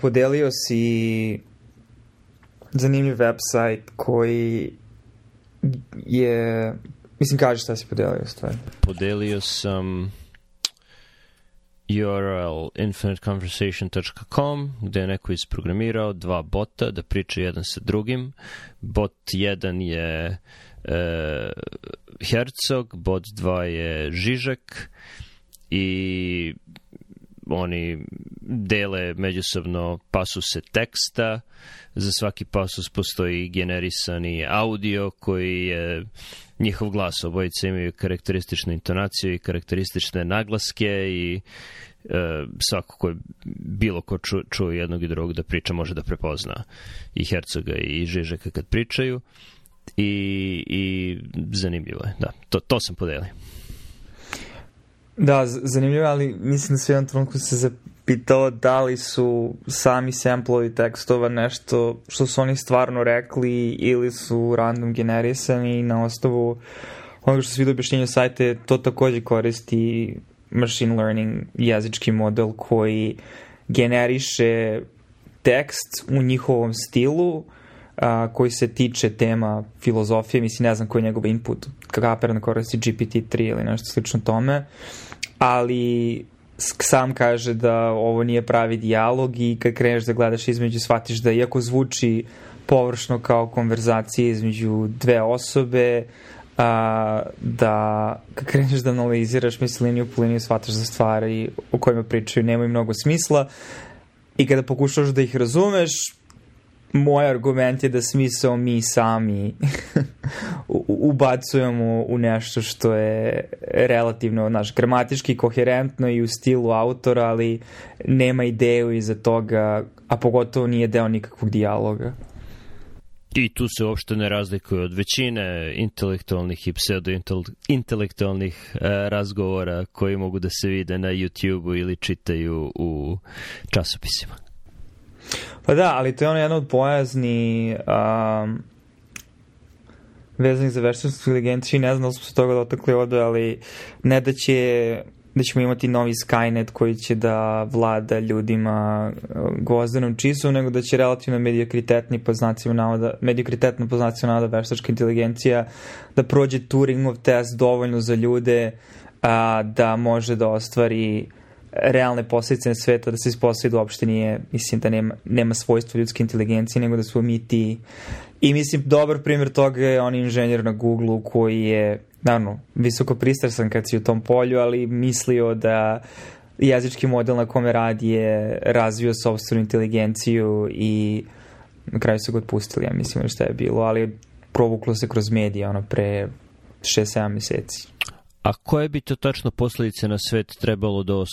Podelio si zanimljiv website koji je... Mislim, kaži šta si podelio stvari. Podelio sam URL infiniteconversation.com gde je neko isprogramirao dva bota da priča jedan sa drugim. Bot 1 je e, Herzog, bot 2 je Žižek i oni dele međusobno pasuse teksta, za svaki pasus postoji generisani audio koji je njihov glas, obojice imaju karakterističnu intonaciju i karakteristične naglaske i e, svako ko je bilo ko ču, čuo jednog i drugog da priča može da prepozna i Hercoga i Žižeka kad pričaju. I, i zanimljivo je, da, to, to sam podelio. Da, zanimljivo, ali mislim da se jednom trenutku se zapitao da li su sami samplovi tekstova nešto što su oni stvarno rekli ili su random generisani na osnovu onoga što se vidi objašnjenju sajte, to takođe koristi machine learning jezički model koji generiše tekst u njihovom stilu a, koji se tiče tema filozofije, mislim ne znam koji je njegov input, kaperno koristi GPT-3 ili nešto slično tome, ali sam kaže da ovo nije pravi dijalog i kad kreneš da gledaš između shvatiš da iako zvuči površno kao konverzacija između dve osobe, a, da kad kreneš da analiziraš misli liniju po liniju shvataš da stvari o kojima pričaju nemaju mnogo smisla i kada pokušaš da ih razumeš moj argument je da smisao mi sami ubacujemo u nešto što je relativno naš, gramatički koherentno i u stilu autora, ali nema ideju iza toga, a pogotovo nije deo nikakvog dijaloga. I tu se uopšte ne razlikuje od većine intelektualnih i pseudo-intelektualnih e, razgovora koji mogu da se vide na YouTube-u ili čitaju u časopisima. Pa da, ali to je ono jedno od bojazni um, vezanih za veštačku inteligenciju ne znam da smo se toga dotakli ovde, ali ne da će da ćemo imati novi Skynet koji će da vlada ljudima uh, gvozdenom čisom, nego da će relativno mediokritetni po znacima navoda, mediokritetno po znacima navoda veštačka inteligencija da prođe Turingov test dovoljno za ljude a, da može da ostvari realne posljedice na sveta, da se ispostavi da uopšte nije, mislim da nema, nema svojstva ljudske inteligencije, nego da smo mi ti. I mislim, dobar primjer toga je on inženjer na Google-u koji je, naravno, visoko pristrasan kad si u tom polju, ali mislio da jezički model na kome radi je razvio sobstvenu inteligenciju i na kraju su ga otpustili, ja mislim šta je bilo, ali provuklo se kroz medije ono pre 6-7 meseci. A koje bi to tačno posledice na svet trebalo da os,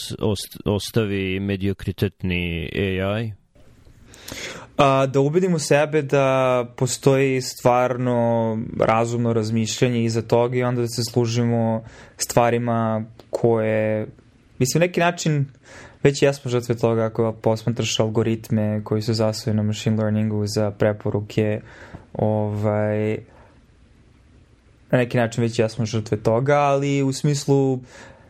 ostavi mediokritetni AI? A, da ubedimo sebe da postoji stvarno razumno razmišljanje iza toga i onda da se služimo stvarima koje, mislim, neki način već jesmo žrtve toga ako posmatraš algoritme koji su zasvojeni na machine learningu za preporuke ovaj, na neki način već jesmo žrtve toga, ali u smislu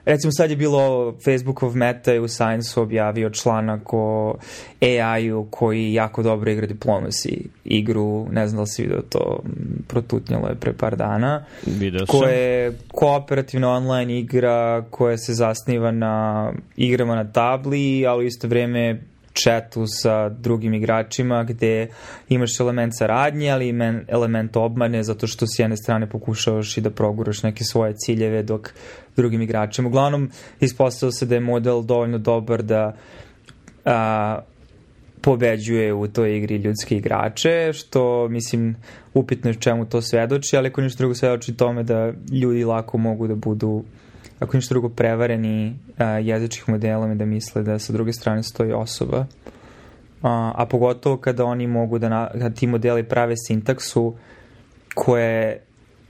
recimo sad je bilo Facebookov meta je u Science objavio članak o AI-u koji jako dobro igra diplomacy igru, ne znam da li si vidio to, protutnjalo je pre par dana. Video sam. Koja je kooperativna online igra koja se zasniva na igrama na tabli, ali u isto vreme chatu sa drugim igračima gde imaš element saradnje, ali i element obmane zato što s jedne strane pokušavaš i da proguraš neke svoje ciljeve dok drugim igračima. Uglavnom, ispostavilo se da je model dovoljno dobar da a, pobeđuje u toj igri ljudske igrače, što mislim upitno je čemu to svedoči, ali ako ništa drugo svedoči tome da ljudi lako mogu da budu ako ništa drugo prevareni a, jezičnih modelom i da misle da sa druge strane stoji osoba. A, a pogotovo kada oni mogu da, na, kada ti modeli prave sintaksu koje je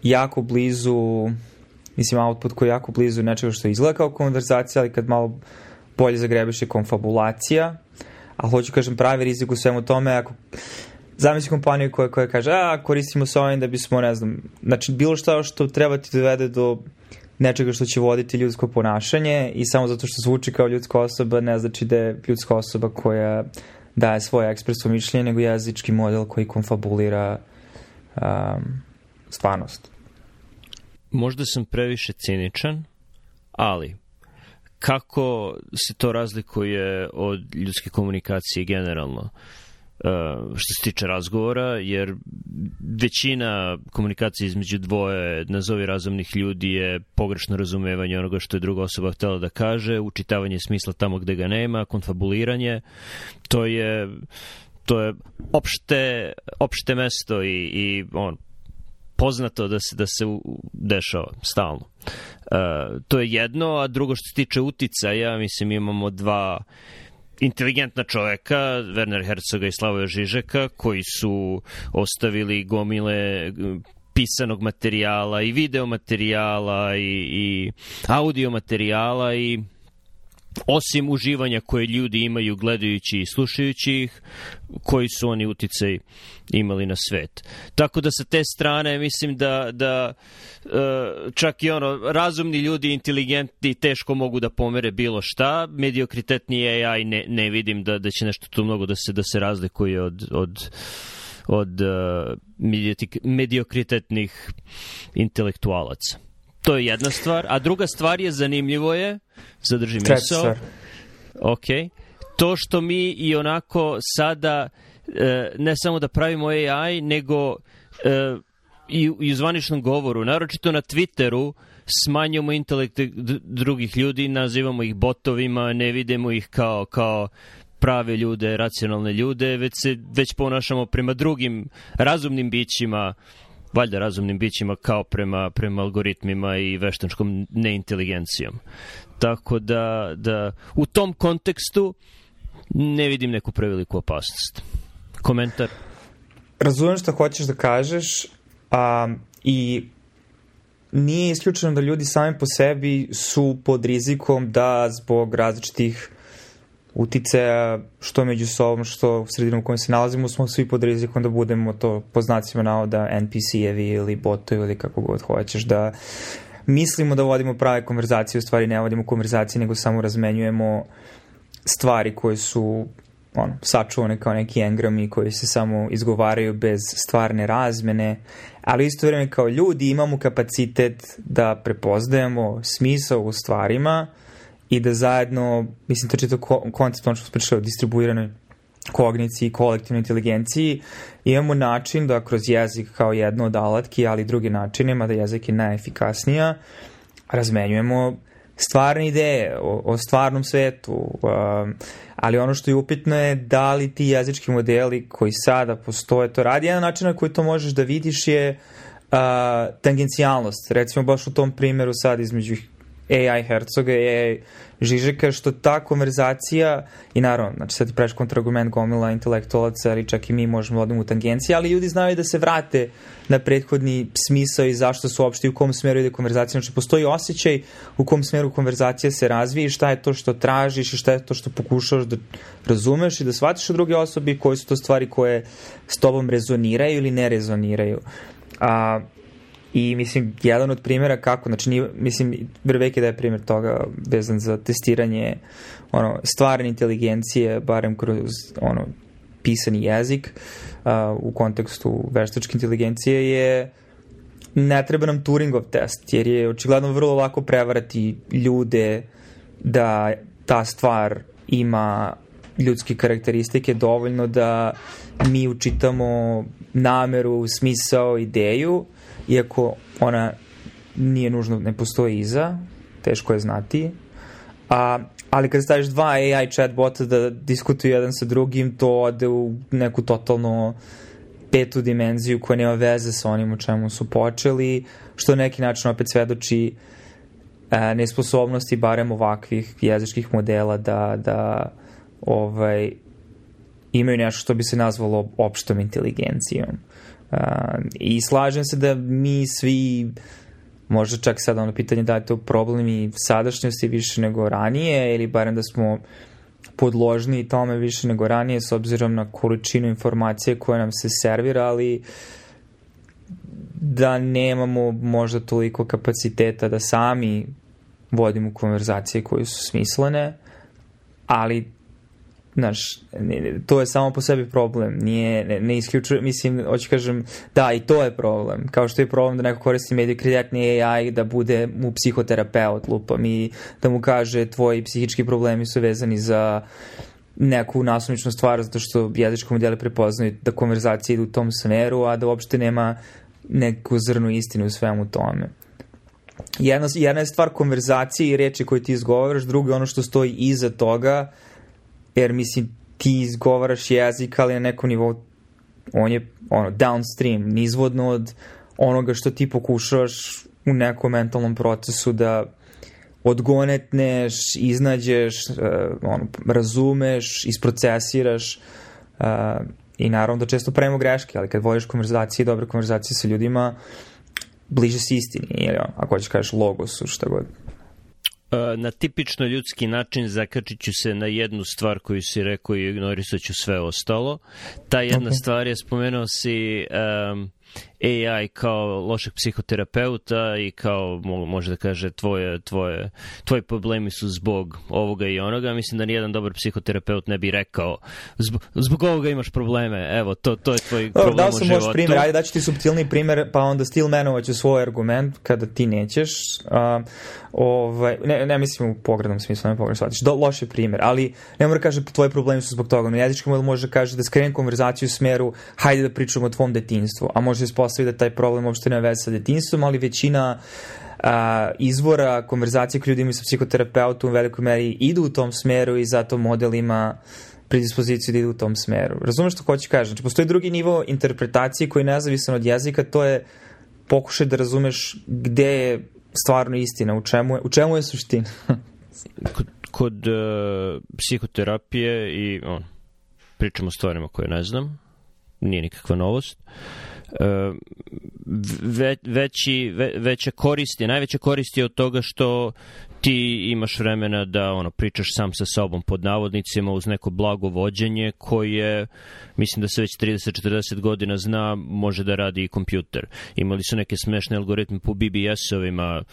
jako blizu mislim output koji je jako blizu nečega što izgleda kao konverzacija, ali kad malo bolje zagrebeš je konfabulacija, a hoću kažem pravi rizik u svemu tome ako zamisli kompaniju koja, koja kaže a koristimo se ovim da bismo ne znam, znači bilo šta što treba ti dovede do nečega što će voditi ljudsko ponašanje i samo zato što zvuči kao ljudska osoba ne znači da je ljudska osoba koja daje svoje ekspresno mišljenje, nego jezički model koji konfabulira um, stvarnost. Možda sam previše ciničan, ali kako se to razlikuje od ljudske komunikacije generalno? Uh, što se tiče razgovora, jer većina komunikacije između dvoje nazovi razumnih ljudi je pogrešno razumevanje onoga što je druga osoba htela da kaže, učitavanje smisla tamo gde ga nema, konfabuliranje, to je to je opšte, opšte mesto i, i on, poznato da se, da se dešava stalno. Uh, to je jedno, a drugo što se tiče uticaja, mislim imamo dva inteligentna čoveka, Werner Herzoga i Slavoja Žižeka, koji su ostavili gomile pisanog materijala i video materijala i, i audio materijala i osim uživanja koje ljudi imaju gledajući i slušajući ih, koji su oni uticaj imali na svet. Tako da sa te strane mislim da, da e, čak i ono, razumni ljudi, inteligentni, teško mogu da pomere bilo šta. Mediokritetni AI ne, ne vidim da, da će nešto tu mnogo da se, da se razlikuje od, od od uh, mediokritetnih intelektualaca. To je jedna stvar. A druga stvar je, zanimljivo je, zadrži misao. Ok. To što mi i onako sada e, ne samo da pravimo AI, nego e, i, i u zvaničnom govoru, naročito na Twitteru, smanjujemo intelekt drugih ljudi, nazivamo ih botovima, ne vidimo ih kao, kao prave ljude, racionalne ljude, već se već ponašamo prema drugim razumnim bićima, valjda razumnim bićima kao prema, prema algoritmima i veštačkom neinteligencijom. Tako da, da u tom kontekstu ne vidim neku preveliku opasnost. Komentar? Razumem što hoćeš da kažeš a, i nije isključeno da ljudi sami po sebi su pod rizikom da zbog različitih uticaja što među sobom, što u sredinu u kojem se nalazimo, smo svi pod rizikom da budemo to po znacima navoda NPC-evi ili botovi ili kako god hoćeš, da mislimo da vodimo prave konverzacije, u stvari ne vodimo konverzacije, nego samo razmenjujemo stvari koje su ono, sačuvane kao neki engrami koji se samo izgovaraju bez stvarne razmene, ali isto vreme kao ljudi imamo kapacitet da prepoznajemo smisao u stvarima i da zajedno, mislim, to čito koncept, ono što smo pričali o distribuiranoj kogniciji, kolektivnoj inteligenciji, imamo način da kroz jezik kao jedno od alatki, ali i drugi načine, mada jezik je najefikasnija, razmenjujemo stvarne ideje o, o stvarnom svetu, um, ali ono što je upitno je da li ti jezički modeli koji sada postoje to radi. Jedan način na koji to možeš da vidiš je uh, tangencijalnost. Recimo baš u tom primjeru sad između AI Hercoga i AI Žižeka, što ta konverzacija, i naravno, znači sad ti praviš kontraargument gomila intelektualaca, ali čak i mi možemo da u tangencije, ali ljudi znaju da se vrate na prethodni smisao i zašto su uopšte i u kom smeru ide konverzacija. Znači, postoji osjećaj u kom smeru konverzacija se razvije i šta je to što tražiš i šta je to što pokušavaš da razumeš i da shvatiš od druge osobe i koje su to stvari koje s tobom rezoniraju ili ne rezoniraju. A, I mislim, jedan od primjera kako, znači, nije, mislim, Brvek je da je primjer toga vezan za testiranje ono, stvarne inteligencije, barem kroz ono, pisani jezik uh, u kontekstu veštačke inteligencije je ne treba nam Turingov test, jer je očigledno vrlo lako prevarati ljude da ta stvar ima ljudske karakteristike dovoljno da mi učitamo nameru, smisao, ideju iako ona nije nužno, ne postoji iza, teško je znati. A, ali kad staviš dva AI chatbota da diskutuju jedan sa drugim, to ode u neku totalno petu dimenziju koja nema veze sa onim u čemu su počeli, što neki način opet svedoči e, nesposobnosti barem ovakvih jezičkih modela da, da ovaj, imaju nešto što bi se nazvalo opštom inteligencijom. Uh, I slažem se da mi svi možda čak sad ono pitanje da je to problem i sadašnjosti više nego ranije ili barem da smo podložni tome više nego ranije s obzirom na količinu informacije koje nam se servira, ali da nemamo možda toliko kapaciteta da sami vodimo konverzacije koje su smislene, ali znaš, to je samo po sebi problem, nije, ne, ne isključuje, mislim, hoću kažem, da, i to je problem, kao što je problem da neko koristi medikreditni AI da bude mu psihoterapeut, lupam, i da mu kaže tvoji psihički problemi su vezani za neku nasumičnu stvar, zato što jezičko modele prepoznaju da konverzacija ide u tom smeru, a da uopšte nema neku zrnu istinu u svemu tome. Jedna, jedna je stvar konverzacije i reči koje ti izgovaraš, drugo je ono što stoji iza toga, jer mislim ti izgovaraš jezik, ali na nekom nivou on je ono, downstream, nizvodno od onoga što ti pokušavaš u nekom mentalnom procesu da odgonetneš, iznađeš, uh, ono, razumeš, isprocesiraš uh, i naravno da često pravimo greške, ali kad voliš konverzacije, dobre konverzacije sa ljudima, bliže si istini, ili on, ako hoćeš kažeš logosu, šta god. E, na tipično ljudski način zakačit ću se na jednu stvar koju si rekao i ignorisat ću sve ostalo. Ta jedna okay. stvar je, spomenuo si um, AI kao lošeg psihoterapeuta i kao može da kaže tvoje, tvoje, tvoji problemi su zbog ovoga i onoga. Mislim da nijedan dobar psihoterapeut ne bi rekao zbog, zbog ovoga imaš probleme. Evo, to, to je tvoj problem dao sam u životu. primjer, ajde daću ti subtilni primjer, pa onda Stillmanovaću svoj argument kada ti nećeš. Uh, ovaj, ne, ne mislim u pogrednom smislu, ne pogrednom shvatiš. Do, loš je primjer, ali ne mora da kaže tvoji problemi su zbog toga. No, jezički model može da kaže da skrenem konverzaciju u smeru hajde da pričamo o tvom detinstvu, a može se ispostaviti da taj problem uopšte ne veze sa detinstvom, ali većina a, izvora konverzacije koje ljudi imaju sa psihoterapeutom u velikoj meri idu u tom smeru i zato model ima predispoziciju da ide u tom smeru. Razumeš što hoću kažem? Znači, postoji drugi nivo interpretacije koji je nezavisan od jezika, to je pokušaj da razumeš gde je stvarno istina, u čemu je, u čemu je suština. kod kod uh, psihoterapije i on, pričamo o stvarima koje ne znam, nije nikakva novost. Uh, veći, ve, veće koristi, najveće koristi od toga što ti imaš vremena da ono pričaš sam sa sobom pod navodnicima uz neko blago vođenje koje mislim da se već 30-40 godina zna može da radi i kompjuter. Imali su neke smešne algoritme po BBS-ovima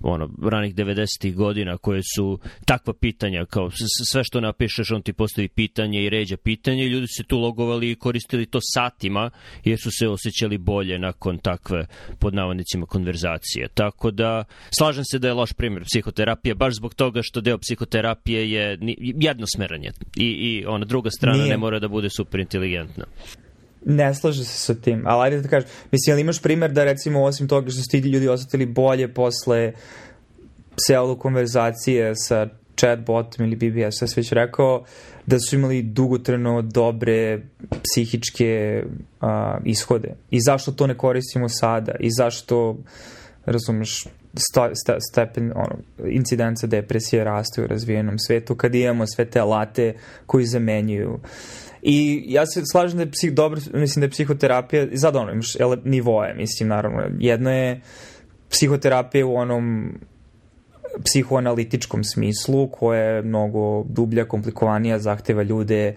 ono, ranih 90-ih godina koje su takva pitanja kao sve što napišeš on ti postavi pitanje i ređa pitanje i ljudi su tu logovali i koristili to satima jer su se osjećali bolje nakon takve pod navodnicima konverzacije. Tako da slažem se da je loš primjer psihoterapije psihoterapije baš zbog toga što deo psihoterapije je jednosmeranje i, i ona druga strana Nije. ne mora da bude super inteligentna. Ne slaže se sa tim, ali ajde da kažem, mislim, ali imaš primer da recimo osim toga što su ti ljudi osetili bolje posle pseudo konverzacije sa chatbotom ili BBS, ja sam već rekao da su imali dugotreno dobre psihičke uh, ishode. I zašto to ne koristimo sada? I zašto, razumeš, sto, sta, stepen ono, incidenca depresije raste u razvijenom svetu kad imamo sve te alate koji zamenjuju I ja se slažem da je psih, dobro, mislim da je psihoterapija, sad ono, imaš nivoje, mislim, naravno. Jedno je psihoterapija u onom psihoanalitičkom smislu, koja je mnogo dublja, komplikovanija, zahteva ljude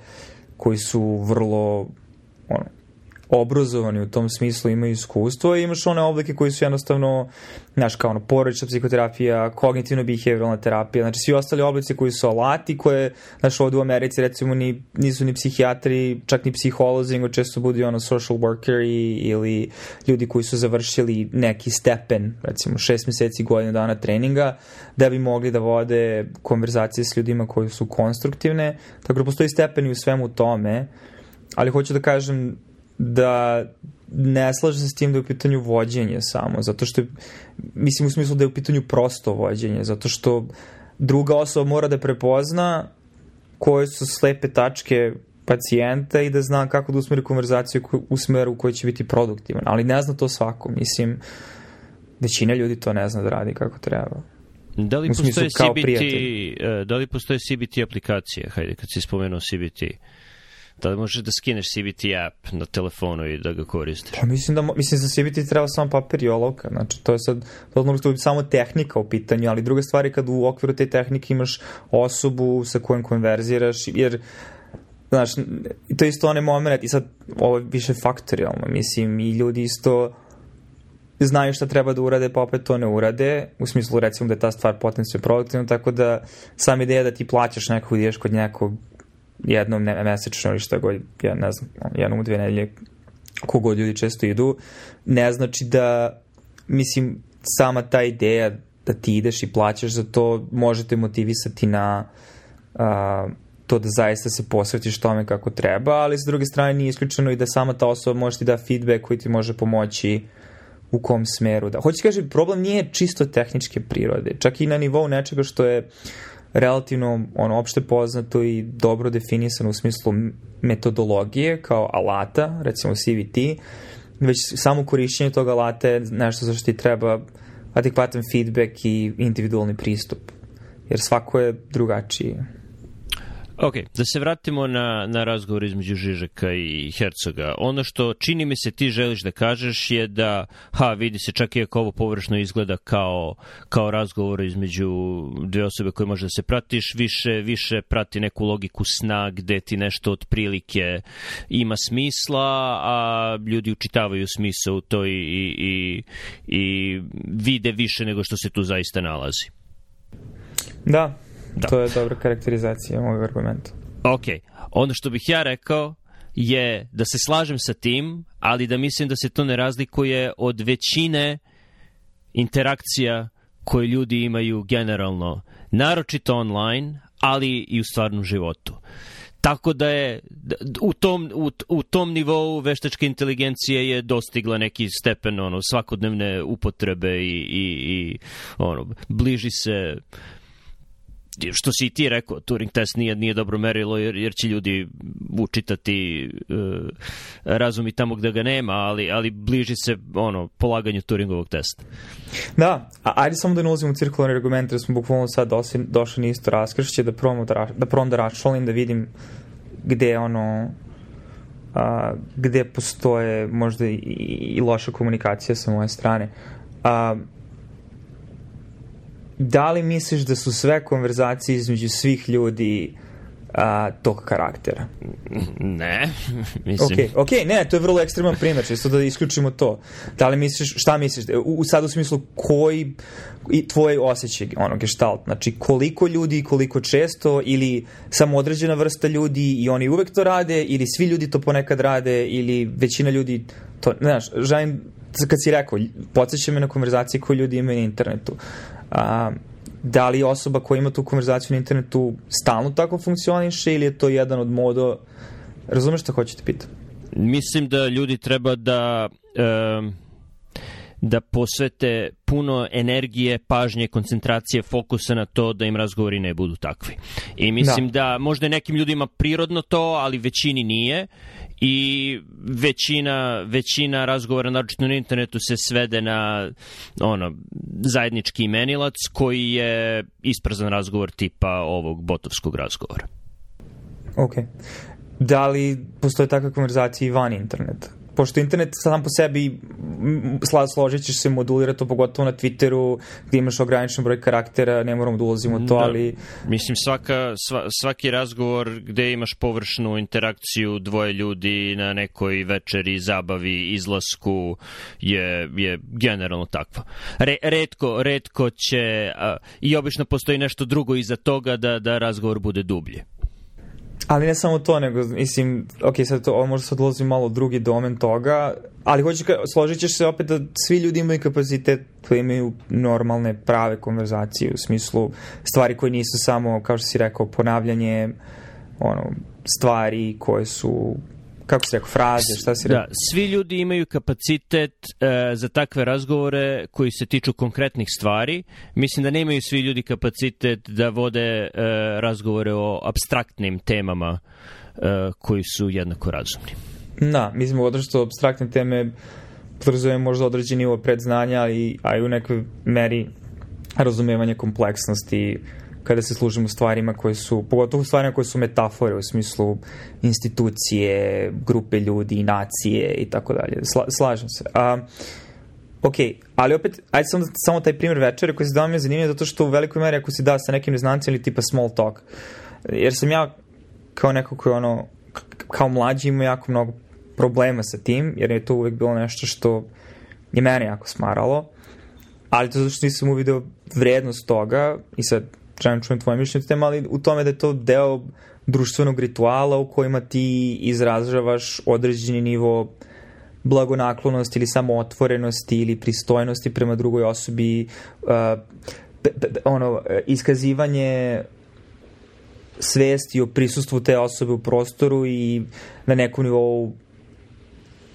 koji su vrlo ono, obrazovani u tom smislu, imaju iskustvo i imaš one oblike koji su jednostavno, znaš, kao ono, porodična psihoterapija, kognitivno-behavioralna terapija, znači svi ostali oblici koji su alati, koje, znaš, ovde u Americi recimo ni, nisu ni psihijatri, čak ni psiholozi, nego često budi ono social workeri ili ljudi koji su završili neki stepen, recimo šest meseci, godina dana treninga, da bi mogli da vode konverzacije s ljudima koji su konstruktivne, tako da postoji stepeni u svemu tome, ali hoću da kažem da ne slaže se s tim da je u pitanju vođenje samo, zato što, mislim u smislu da je u pitanju prosto vođenje, zato što druga osoba mora da prepozna koje su slepe tačke pacijenta i da zna kako da usmeri konverzaciju u smeru koji će biti produktivan. Ali ne zna to svako. Mislim, većina ljudi to ne zna da radi kako treba. Da li postoje CBT, e, da li postoje CBT aplikacije? Hajde, kad si spomenuo CBT. Uh, Da možeš da skineš CBT app na telefonu i da ga koristiš? Pa mislim da, mislim da CBT treba samo papir i olovka, znači to je sad, to može biti samo tehnika u pitanju, ali druga stvar je kad u okviru te tehnike imaš osobu sa kojom konverziraš, jer znaš, to je isto onaj moment i sad ovo je više faktorijalno, mislim, i ljudi isto znaju šta treba da urade, pa opet to ne urade, u smislu recimo da je ta stvar potencijalno produktivna, tako da sam ideja da ti plaćaš nekog, ideš kod nekog jednom ne, mesečno ili šta god, ja ne znam, jednom u dve nedelje, kogod ljudi često idu, ne znači da, mislim, sama ta ideja da ti ideš i plaćaš za to, možete motivisati na uh, to da zaista se posvetiš tome kako treba, ali s druge strane nije isključeno i da sama ta osoba može ti da feedback koji ti može pomoći u kom smeru da. Hoće kažem, problem nije čisto tehničke prirode, čak i na nivou nečega što je relativno ono, opšte poznato i dobro definisano u smislu metodologije kao alata, recimo CVT, već samo korišćenje tog alata je nešto za što ti treba adekvatan feedback i individualni pristup. Jer svako je drugačiji. Ok, da se vratimo na, na razgovor između Žižeka i Hercoga. Ono što čini mi se ti želiš da kažeš je da, ha, vidi se čak i ako ovo površno izgleda kao, kao razgovor između dve osobe koje može da se pratiš, više, više prati neku logiku sna gde ti nešto otprilike ima smisla, a ljudi učitavaju smisla u to i, i, i vide više nego što se tu zaista nalazi. Da, Da. To je dobra karakterizacija mojeg argumenta. Ok, ono što bih ja rekao je da se slažem sa tim, ali da mislim da se to ne razlikuje od većine interakcija koje ljudi imaju generalno, naročito online, ali i u stvarnom životu. Tako da je u tom, u, u tom nivou veštačke inteligencije je dostigla neki stepen ono, svakodnevne upotrebe i, i, i ono, bliži se što si i ti rekao, Turing test nije, nije dobro merilo jer, jer će ljudi učitati uh, razum i tamo gde ga nema, ali, ali bliži se ono, polaganju Turingovog testa. Da, a ajde samo da ne ulazimo u cirkularne argumente, da smo bukvalno sad došli, došli na isto raskršće, da probam da, da, probam da računalim, da vidim gde ono a, gde postoje možda i, i loša komunikacija sa moje strane. A, da li misliš da su sve konverzacije između svih ljudi a, tog karaktera? Ne, mislim. Ok, ok, ne, to je vrlo ekstreman primjer, čisto da isključimo to. Da li misliš, šta misliš, u, u sad u smislu koji i tvoj osjećaj, ono, gestalt, znači koliko ljudi i koliko često ili samo određena vrsta ljudi i oni uvek to rade ili svi ljudi to ponekad rade ili većina ljudi to, znaš, želim, kad si rekao, podsjeća me na konverzacije koje ljudi imaju na internetu a, da li osoba koja ima tu konverzaciju na internetu stalno tako funkcioniše ili je to jedan od modo razumeš šta hoćete pitati? Mislim da ljudi treba da um, da posvete puno energije, pažnje, koncentracije, fokusa na to da im razgovori ne budu takvi. I mislim da, da možda nekim ljudima prirodno to, ali većini nije i većina, većina razgovora, naročito na internetu, se svede na ono, zajednički imenilac koji je isprazan razgovor tipa ovog botovskog razgovora. Ok. Da li postoje takva konverzacija i van interneta? Pošto internet sam po sebi složit ćeš se modulira to pogotovo na Twitteru gde imaš ograničen broj karaktera, ne moramo da ulazimo u to, da. ali... Mislim, svaka, sva, svaki razgovor gde imaš površnu interakciju dvoje ljudi na nekoj večeri, zabavi, izlasku je, je generalno takva. Re, redko, redko će, a, i obično postoji nešto drugo iza toga da, da razgovor bude dublje. Ali ne samo to, nego, mislim, ok, sad to, možda sad ulazi malo drugi domen toga, ali hoćeš, složit ćeš se opet da svi ljudi imaju kapacitet da imaju normalne, prave konverzacije, u smislu stvari koje nisu samo, kao što si rekao, ponavljanje ono, stvari koje su kako se rekao, fraze, šta si da, rekao? Da, svi ljudi imaju kapacitet uh, za takve razgovore koji se tiču konkretnih stvari. Mislim da nemaju svi ljudi kapacitet da vode uh, razgovore o abstraktnim temama uh, koji su jednako razumni. Da, mislim, održito abstraktne teme podrazumije možda određeni nivo predznanja, i, a i u nekoj meri razumevanje kompleksnosti kada se služimo stvarima koje su, pogotovo stvarima koje su metafore u smislu institucije, grupe ljudi, nacije i tako dalje. Sla, slažem se. A, ok, ali opet, ajde samo, samo taj primjer večere koji se dao mi je zanimljiv zato što u velikoj meri ako si da sa nekim neznancima ili tipa small talk, jer sam ja kao neko koji ono, kao mlađi ima jako mnogo problema sa tim, jer je to uvek bilo nešto što je mene jako smaralo, ali to zato što nisam uvideo vrednost toga i sad želim čujem tvoje mišljenje tema, ali u tome da je to deo društvenog rituala u kojima ti izražavaš određeni nivo blagonaklonosti ili samootvorenosti ili pristojnosti prema drugoj osobi, uh, pe, pe, ono, iskazivanje svesti o prisustvu te osobe u prostoru i na nekom nivou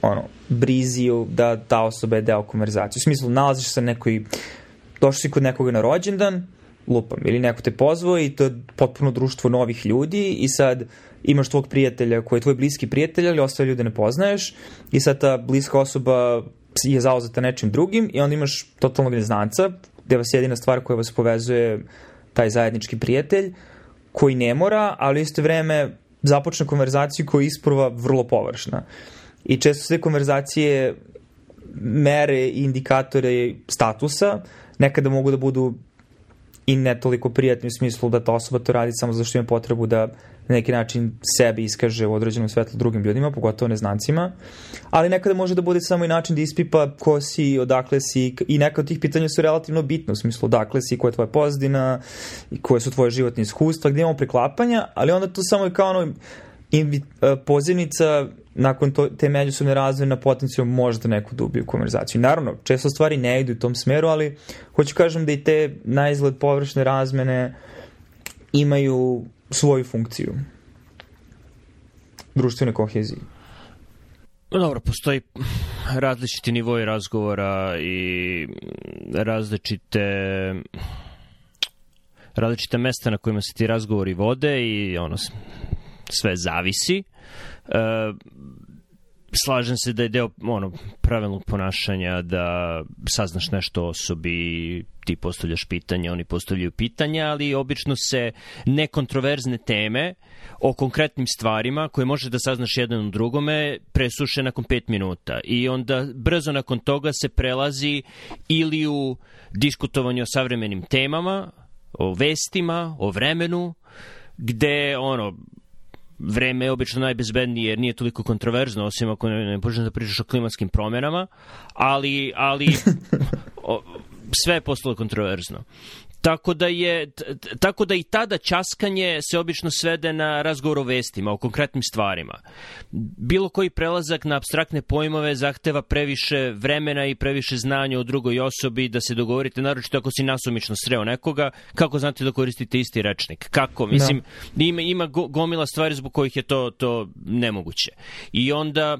ono, brizi da ta osoba je deo konverzacije. U smislu, nalaziš se nekoj, došli si kod nekoga na rođendan, lupam, ili neko te pozvao i to je potpuno društvo novih ljudi i sad imaš tvog prijatelja koji je tvoj bliski prijatelj, ali ostale ljude ne poznaješ i sad ta bliska osoba je zauzeta nečim drugim i onda imaš totalnog neznanca, gde vas jedina stvar koja vas povezuje taj zajednički prijatelj, koji ne mora, ali isto vreme započne konverzaciju koja je isprva vrlo površna. I često sve konverzacije mere i indikatore statusa nekada mogu da budu i ne toliko prijatni u smislu da ta osoba to radi samo zašto ima potrebu da na neki način sebi iskaže u određenom svetlu drugim ljudima, pogotovo neznancima, ali nekada može da bude samo i način da ispipa ko si, odakle si i neka od tih pitanja su relativno bitne u smislu odakle si, koja je tvoja pozdina koje su tvoje životne iskustva, gde imamo preklapanja, ali onda to samo je kao ono pozivnica nakon to, te međusobne razvoje na potencijom možda neku dubiju konverzaciju. Naravno, često stvari ne idu u tom smeru, ali hoću kažem da i te na izgled površne razmene imaju svoju funkciju društvene kohezije. No dobro, postoji različiti nivoji razgovora i različite različite mesta na kojima se ti razgovori vode i ono sve zavisi. E, slažem se da je deo ono, pravilnog ponašanja da saznaš nešto o osobi, ti postavljaš pitanja, oni postavljaju pitanja, ali obično se nekontroverzne teme o konkretnim stvarima koje može da saznaš jedan u drugome presuše nakon pet minuta i onda brzo nakon toga se prelazi ili u diskutovanje o savremenim temama, o vestima, o vremenu, gde ono vreme je obično najbezbednije jer nije toliko kontroverzno, osim ako ne, ne počneš da pričaš o klimatskim promjenama, ali, ali o, sve je postalo kontroverzno. Tako da je tako da i tada časkanje se obično svede na razgovor o vestima, o konkretnim stvarima. Bilo koji prelazak na abstraktne pojmove zahteva previše vremena i previše znanja o drugoj osobi da se dogovorite, naročito ako si nasumično sreo nekoga, kako znate da koristite isti rečnik? Kako? Mislim, da. ima, ima gomila stvari zbog kojih je to, to nemoguće. I onda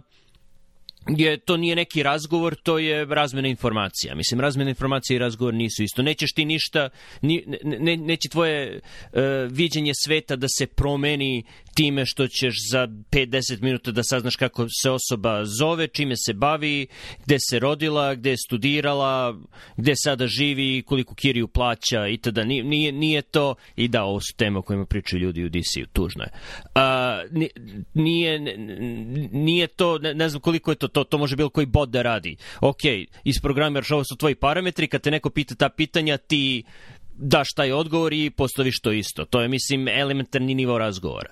je to nije neki razgovor, to je razmena informacija. Mislim, razmena informacija i razgovor nisu isto. Nećeš ti ništa, ni, ne, neće tvoje uh, viđenje sveta da se promeni time što ćeš za 5-10 minuta da saznaš kako se osoba zove, čime se bavi, gde se rodila, gde je studirala, gde sada živi, koliko kiriju plaća i tada. Nije, nije to, i da, ovo su teme o kojima pričaju ljudi u DC-u, tužno je. Uh, nije, nije to, ne, ne znam koliko je to, to, to može bilo koji bot da radi. Ok, isprogramiraš, ovo su tvoji parametri, kad te neko pita ta pitanja, ti daš taj odgovor i postaviš to isto. To je, mislim, elementarni nivo razgovora.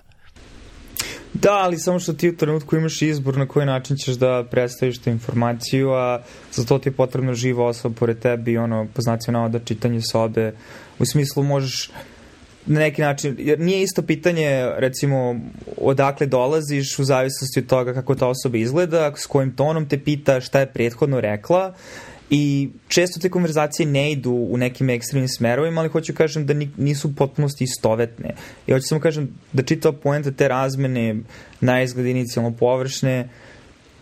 Da, ali samo što ti u trenutku imaš izbor na koji način ćeš da predstaviš tu informaciju, a za to ti je potrebno živa osoba pored tebe i ono, poznacio da čitanje sobe. U smislu možeš na neki način, jer nije isto pitanje recimo odakle dolaziš u zavisnosti od toga kako ta osoba izgleda, s kojim tonom te pita šta je prethodno rekla i često te konverzacije ne idu u nekim ekstremnim smerovima, ali hoću kažem da nisu potpunosti istovetne. I hoću samo kažem da čitava poenta te razmene na izgled inicijalno površne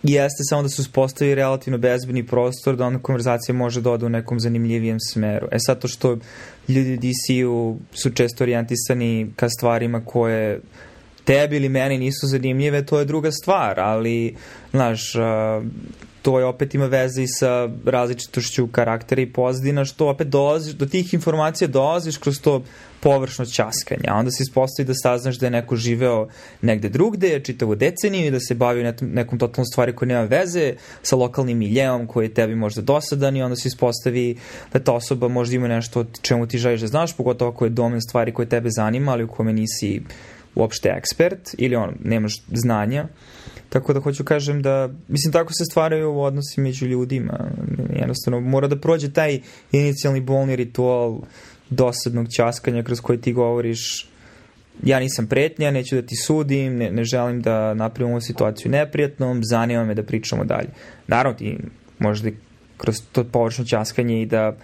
jeste samo da se uspostavi relativno bezbedni prostor da onda konverzacija može da ode u nekom zanimljivijem smeru. E sad to što ljudi DC-u su često orijentisani ka stvarima koje tebi ili meni nisu zanimljive, to je druga stvar, ali, znaš, to je opet ima veze i sa različitošću karaktera i pozdina, što opet dolaziš, do tih informacija dolaziš kroz to površno časkanje, a onda se ispostavi da saznaš da je neko živeo negde drugde, čitavu deceniju i da se bavi nekom, totalnom stvari koja nema veze sa lokalnim miljeom koji je tebi možda dosadan i onda se ispostavi da ta osoba možda ima nešto čemu ti želiš da znaš, pogotovo ako je domen stvari koje tebe zanima, ali u kome nisi uopšte ekspert ili on, nemaš znanja Tako da hoću kažem da, mislim, tako se stvaraju odnosi među ljudima. Jednostavno, mora da prođe taj inicijalni bolni ritual dosadnog časkanja kroz koji ti govoriš ja nisam pretnja, neću da ti sudim, ne, ne želim da napravim ovu situaciju neprijatnom, zanima me da pričamo dalje. Naravno ti možda kroz to površno časkanje i da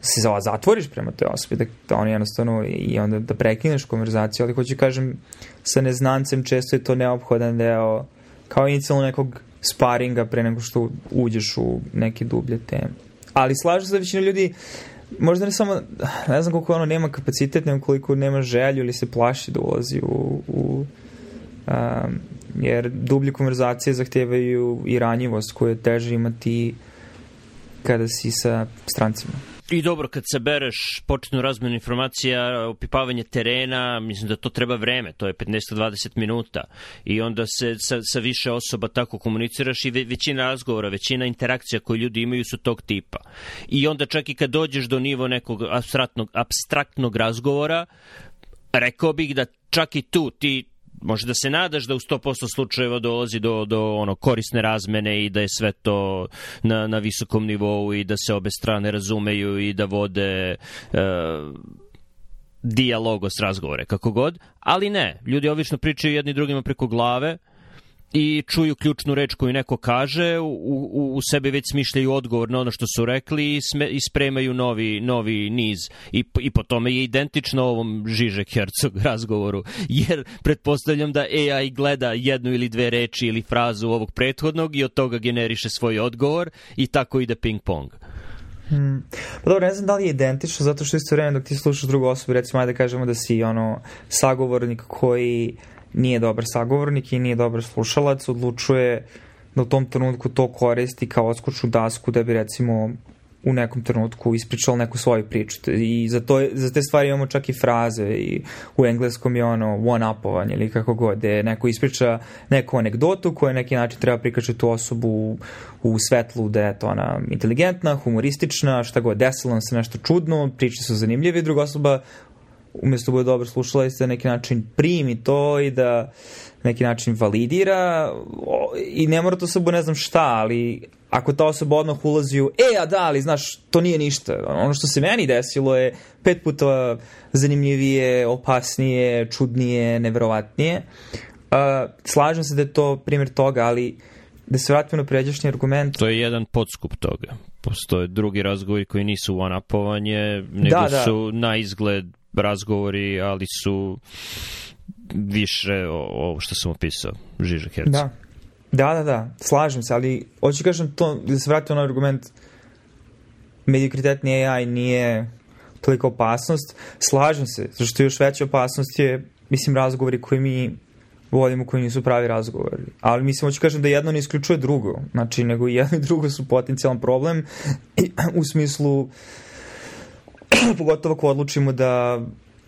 se zatvoriš prema toj osobi, da, da on jednostavno i onda da prekineš konverzaciju, ali hoću kažem sa neznancem često je to neophodan deo kao inicijalno nekog sparinga pre nego što uđeš u neke dublje teme. Ali slažu se da većina ljudi možda ne samo, ne znam koliko ono nema kapacitet, nego koliko nema želju ili se plaši da ulazi u, u um, jer dublje konverzacije zahtevaju i ranjivost koju je teže imati kada si sa strancima. I dobro, kad se bereš početnu razmenu informacija, opipavanje terena, mislim da to treba vreme, to je 15-20 minuta. I onda se sa, sa više osoba tako komuniciraš i ve, većina razgovora, većina interakcija koje ljudi imaju su tog tipa. I onda čak i kad dođeš do nivo nekog abstraktnog, abstraktnog razgovora, rekao bih da čak i tu ti može da se nadaš da u 100% slučajeva dolazi do, do ono korisne razmene i da je sve to na, na visokom nivou i da se obe strane razumeju i da vode uh, dijalogos razgovore, kako god, ali ne, ljudi obično pričaju jedni drugima preko glave, i čuju ključnu reč koju neko kaže, u, u, u sebi već smišljaju odgovor na ono što su rekli i, sme, i spremaju novi, novi niz. I, I po tome je identično ovom Žižek Hercog razgovoru, jer pretpostavljam da AI gleda jednu ili dve reči ili frazu ovog prethodnog i od toga generiše svoj odgovor i tako ide ping-pong. Hmm. Pa dobro, ne znam da li je identično, zato što isto vreme dok ti slušaš drugu osobu, recimo, ajde da kažemo da si ono sagovornik koji nije dobar sagovornik i nije dobar slušalac, odlučuje da u tom trenutku to koristi kao odskočnu dasku da bi recimo u nekom trenutku ispričao neku svoju priču. I za, to, za te stvari imamo čak i fraze i u engleskom je ono one-upovanje ili kako god, gde neko ispriča neku anegdotu koja neki način treba prikačati tu osobu u, u svetlu da je to ona inteligentna, humoristična, šta god, desilo nam se nešto čudno, priče su zanimljive i druga osoba umesto da bude dobro slušala i da neki način primi to i da neki način validira i ne mora to se bude ne znam šta, ali ako ta osoba odmah ulazi u e, a da, ali znaš, to nije ništa. Ono što se meni desilo je pet puta zanimljivije, opasnije, čudnije, neverovatnije. Uh, slažem se da je to primjer toga, ali da se vratimo na pređašnji argument. To je jedan podskup toga. Postoje drugi razgovori koji nisu one-upovanje, nego da, da. su na izgled razgovori, ali su više ovo što sam opisao, Žiža Herca. Da. Da, da, da, slažem se, ali hoću kažem to, da se vratim na argument mediokritetni AI nije toliko opasnost, slažem se, zašto još veća opasnost je, mislim, razgovori koji mi vodimo koji nisu pravi razgovori. Ali mislim, hoću kažem da jedno ne isključuje drugo. Znači, nego i jedno i drugo su potencijalan problem u smislu pogotovo ako odlučimo da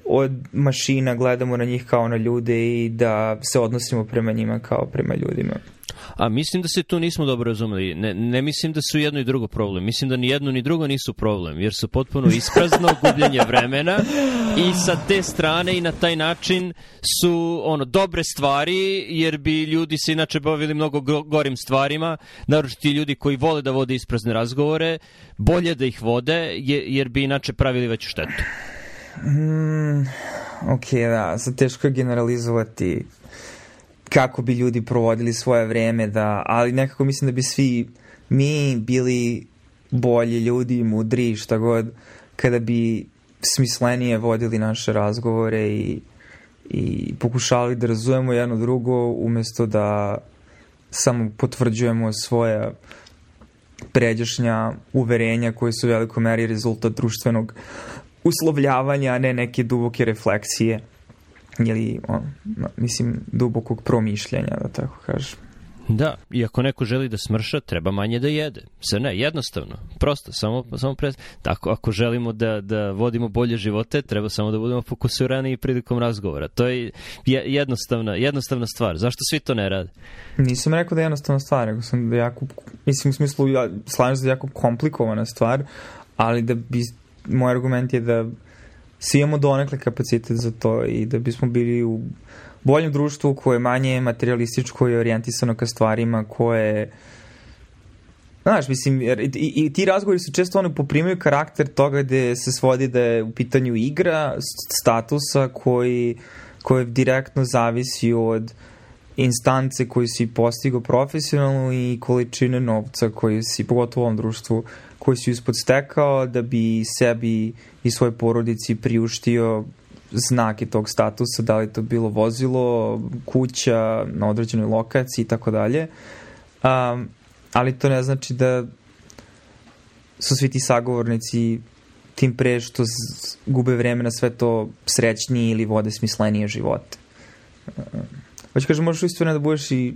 od mašina gledamo na njih kao na ljude i da se odnosimo prema njima kao prema ljudima. A mislim da se tu nismo dobro razumeli. Ne, ne mislim da su jedno i drugo problem. Mislim da ni jedno ni drugo nisu problem, jer su potpuno isprazno gubljenje vremena i sa te strane i na taj način su ono dobre stvari, jer bi ljudi se inače bavili mnogo gorim stvarima, naročito ti ljudi koji vole da vode isprazne razgovore, bolje da ih vode, jer bi inače pravili veću štetu. Mm, ok, da, sad teško je generalizovati kako bi ljudi provodili svoje vreme, da, ali nekako mislim da bi svi mi bili bolji ljudi, mudri, šta god, kada bi smislenije vodili naše razgovore i, i pokušali da razumemo jedno drugo umesto da samo potvrđujemo svoje pređašnja uverenja koje su u velikoj meri rezultat društvenog uslovljavanja, a ne neke duboke refleksije ili, on, mislim, dubokog promišljanja, da tako kažem. Da, i ako neko želi da smrša, treba manje da jede. Sve ne, jednostavno, prosto, samo, samo pre... Tako, ako želimo da, da vodimo bolje živote, treba samo da budemo fokusirani prilikom razgovora. To je jednostavna, jednostavna stvar. Zašto svi to ne rade? Nisam rekao da je jednostavna stvar, nego sam da jako, mislim u smislu, ja slažem se da je jako komplikovana stvar, ali da bi, moj argument je da svi imamo donekle kapacitet za to i da bismo bili u boljem društvu koje je manje materialističko i orijentisano ka stvarima koje Znaš, mislim, i, i ti razgovori su često ono poprimaju karakter toga gde se svodi da je u pitanju igra statusa koji, koji direktno zavisi od instance koju si postigao profesionalno i količine novca koju si, pogotovo u ovom društvu, koji si ispod stekao da bi sebi i svoj porodici priuštio znake tog statusa, da li to bilo vozilo, kuća na određenoj lokaciji i tako dalje. Um, ali to ne znači da su svi ti sagovornici tim pre što gube vreme na sve to srećniji ili vode smislenije živote. Hoće kažem, možeš istveno da budeš i,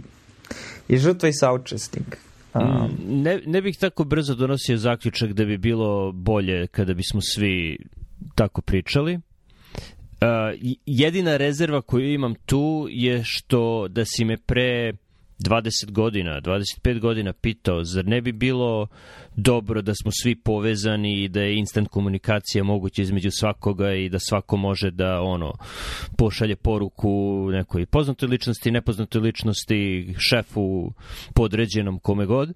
i žrtva i saučesnik. Um, ne, ne bih tako brzo donosio zaključak da bi bilo bolje kada bismo svi tako pričali. Uh, jedina rezerva koju imam tu je što da si me pre 20 godina, 25 godina pitao, zar ne bi bilo dobro da smo svi povezani i da je instant komunikacija moguća između svakoga i da svako može da ono pošalje poruku nekoj poznatoj ličnosti, nepoznatoj ličnosti, šefu, podređenom, kome god.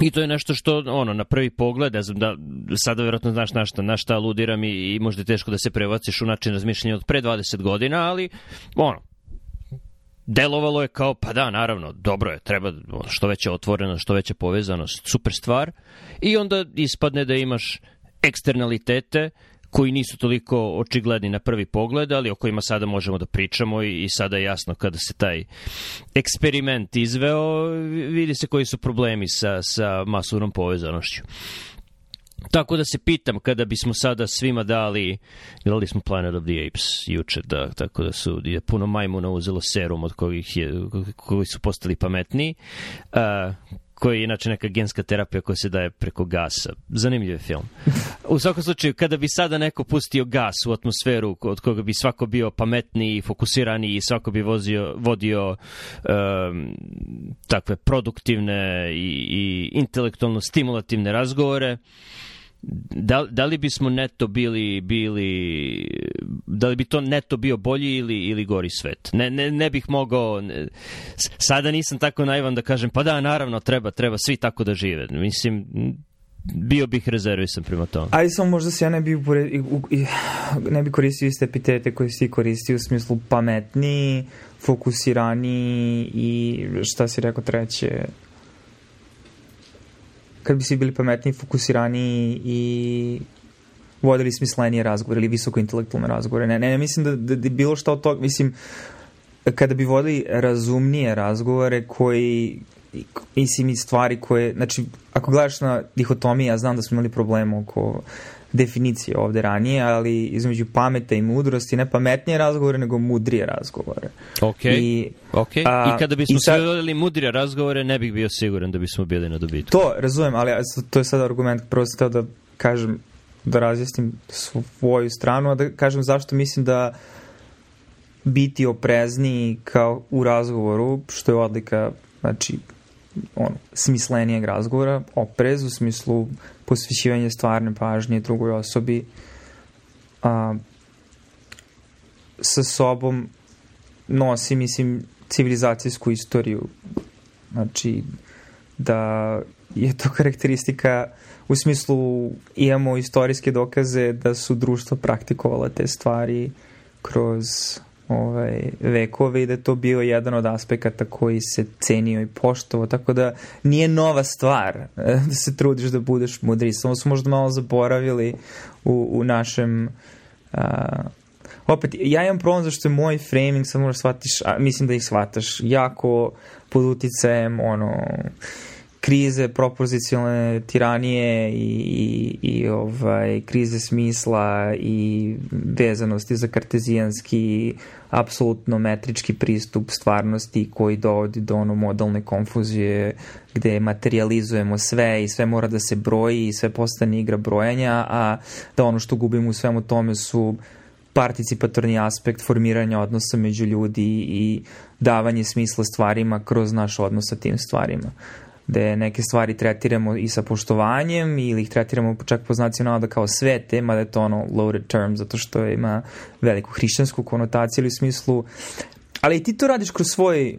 I to je nešto što, ono, na prvi pogled, ne znam da sada verovatno znaš na šta, na šta aludiram i, i možda je teško da se prevaciš u način razmišljanja od pre 20 godina, ali, ono, delovalo je kao, pa da, naravno, dobro je, treba što veća otvorenost, što veća povezanost, super stvar. I onda ispadne da imaš eksternalitete koji nisu toliko očigledni na prvi pogled, ali o kojima sada možemo da pričamo i, i sada je jasno kada se taj eksperiment izveo, vidi se koji su problemi sa, sa masovnom povezanošću. Tako da se pitam, kada bismo sada svima dali, gledali smo Planet of the Apes juče, da, tako da su je puno majmuna uzelo serum od kojih je, koji su postali pametniji, uh, koji je inače neka genska terapija koja se daje preko gasa. Zanimljiv je film. U svakom slučaju, kada bi sada neko pustio gas u atmosferu od koga bi svako bio pametniji, fokusirani i svako bi vozio, vodio um, takve produktivne i, i intelektualno stimulativne razgovore, da, da li bismo neto bili bili da li bi to neto bio bolji ili ili gori svet ne ne ne bih mogao ne, sada nisam tako naivan da kažem pa da naravno treba treba svi tako da žive mislim bio bih rezervisan prema tome. Ajde samo možda se ja ne bi, ne bi koristio iste epitete koje si koristio u smislu pametniji, fokusirani i šta si rekao treće, kad bi svi bili pametniji, fokusirani i vodili smislenije razgovore ili visoko intelektualne razgovore. Ne, ne, ne mislim da, da, da bilo šta od toga, mislim, kada bi vodili razumnije razgovore koji mislim i stvari koje, znači, ako gledaš na dihotomiju, ja znam da smo imali problem oko definicije ovde ranije, ali između pameta i mudrosti, ne pametnije razgovore, nego mudrije razgovore. Ok, I, okay. A, I kada bismo sad, vodili mudrije razgovore, ne bih bio siguran da bismo bili na dobitku. To, razumem, ali to je sad argument, prvo sam da kažem, da razjasnim svoju stranu, a da kažem zašto mislim da biti oprezniji kao u razgovoru, što je odlika, znači, ono, smislenijeg razgovora, oprez u smislu posvećivanje stvarne pažnje drugoj osobi a, sa sobom nosi, mislim, civilizacijsku istoriju. Znači, da je to karakteristika u smislu imamo istorijske dokaze da su društva praktikovala te stvari kroz ovaj, vekove i da je to bio jedan od aspekata koji se cenio i poštovao, tako da nije nova stvar da se trudiš da budeš mudri, samo su možda malo zaboravili u, u našem a, opet, ja imam problem zašto je moj framing, samo možda shvatiš, a, mislim da ih shvataš, jako pod uticajem, ono, krize propozicionalne tiranije i, i, i ovaj, krize smisla i vezanosti za kartezijanski apsolutno metrički pristup stvarnosti koji dovodi do ono modalne konfuzije gde materializujemo sve i sve mora da se broji i sve postane igra brojanja, a da ono što gubimo u svemu tome su participatorni aspekt formiranja odnosa među ljudi i davanje smisla stvarima kroz naš odnos sa tim stvarima. Gde neke stvari tretiramo i sa poštovanjem ili ih tretiramo čak po znaciju navoda kao svete, mada je to ono loaded term zato što ima veliku hrišćansku konotaciju ili u smislu ali i ti to radiš kroz svoj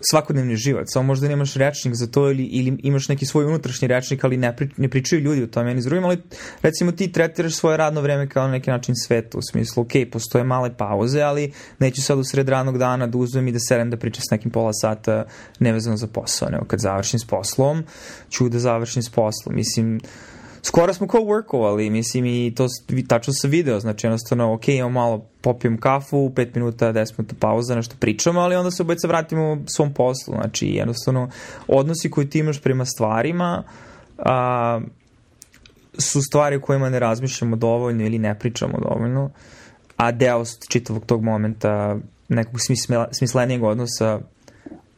svakodnevni život, samo možda nemaš rečnik za to ili, ili imaš neki svoj unutrašnji rečnik, ali ne, pri, ne pričaju ljudi o tome, ni s drugim, ali recimo ti tretiraš svoje radno vreme kao na neki način svetu, u smislu, ok, postoje male pauze, ali neću sad u sred radnog dana da uzmem i da sedem da pričam s nekim pola sata nevezano za posao, nego kad završim s poslom, ću da završim s poslom, mislim, skoro smo kao workovali, mislim, i to tačno se video, znači jednostavno, ok, imamo malo, popijem kafu, 5 minuta, 10 minuta pauza, nešto pričamo, ali onda se obojica vratimo svom poslu, znači jednostavno, odnosi koji ti imaš prema stvarima, a, su stvari o kojima ne razmišljamo dovoljno ili ne pričamo dovoljno, a deo čitavog tog momenta nekog smislenijeg odnosa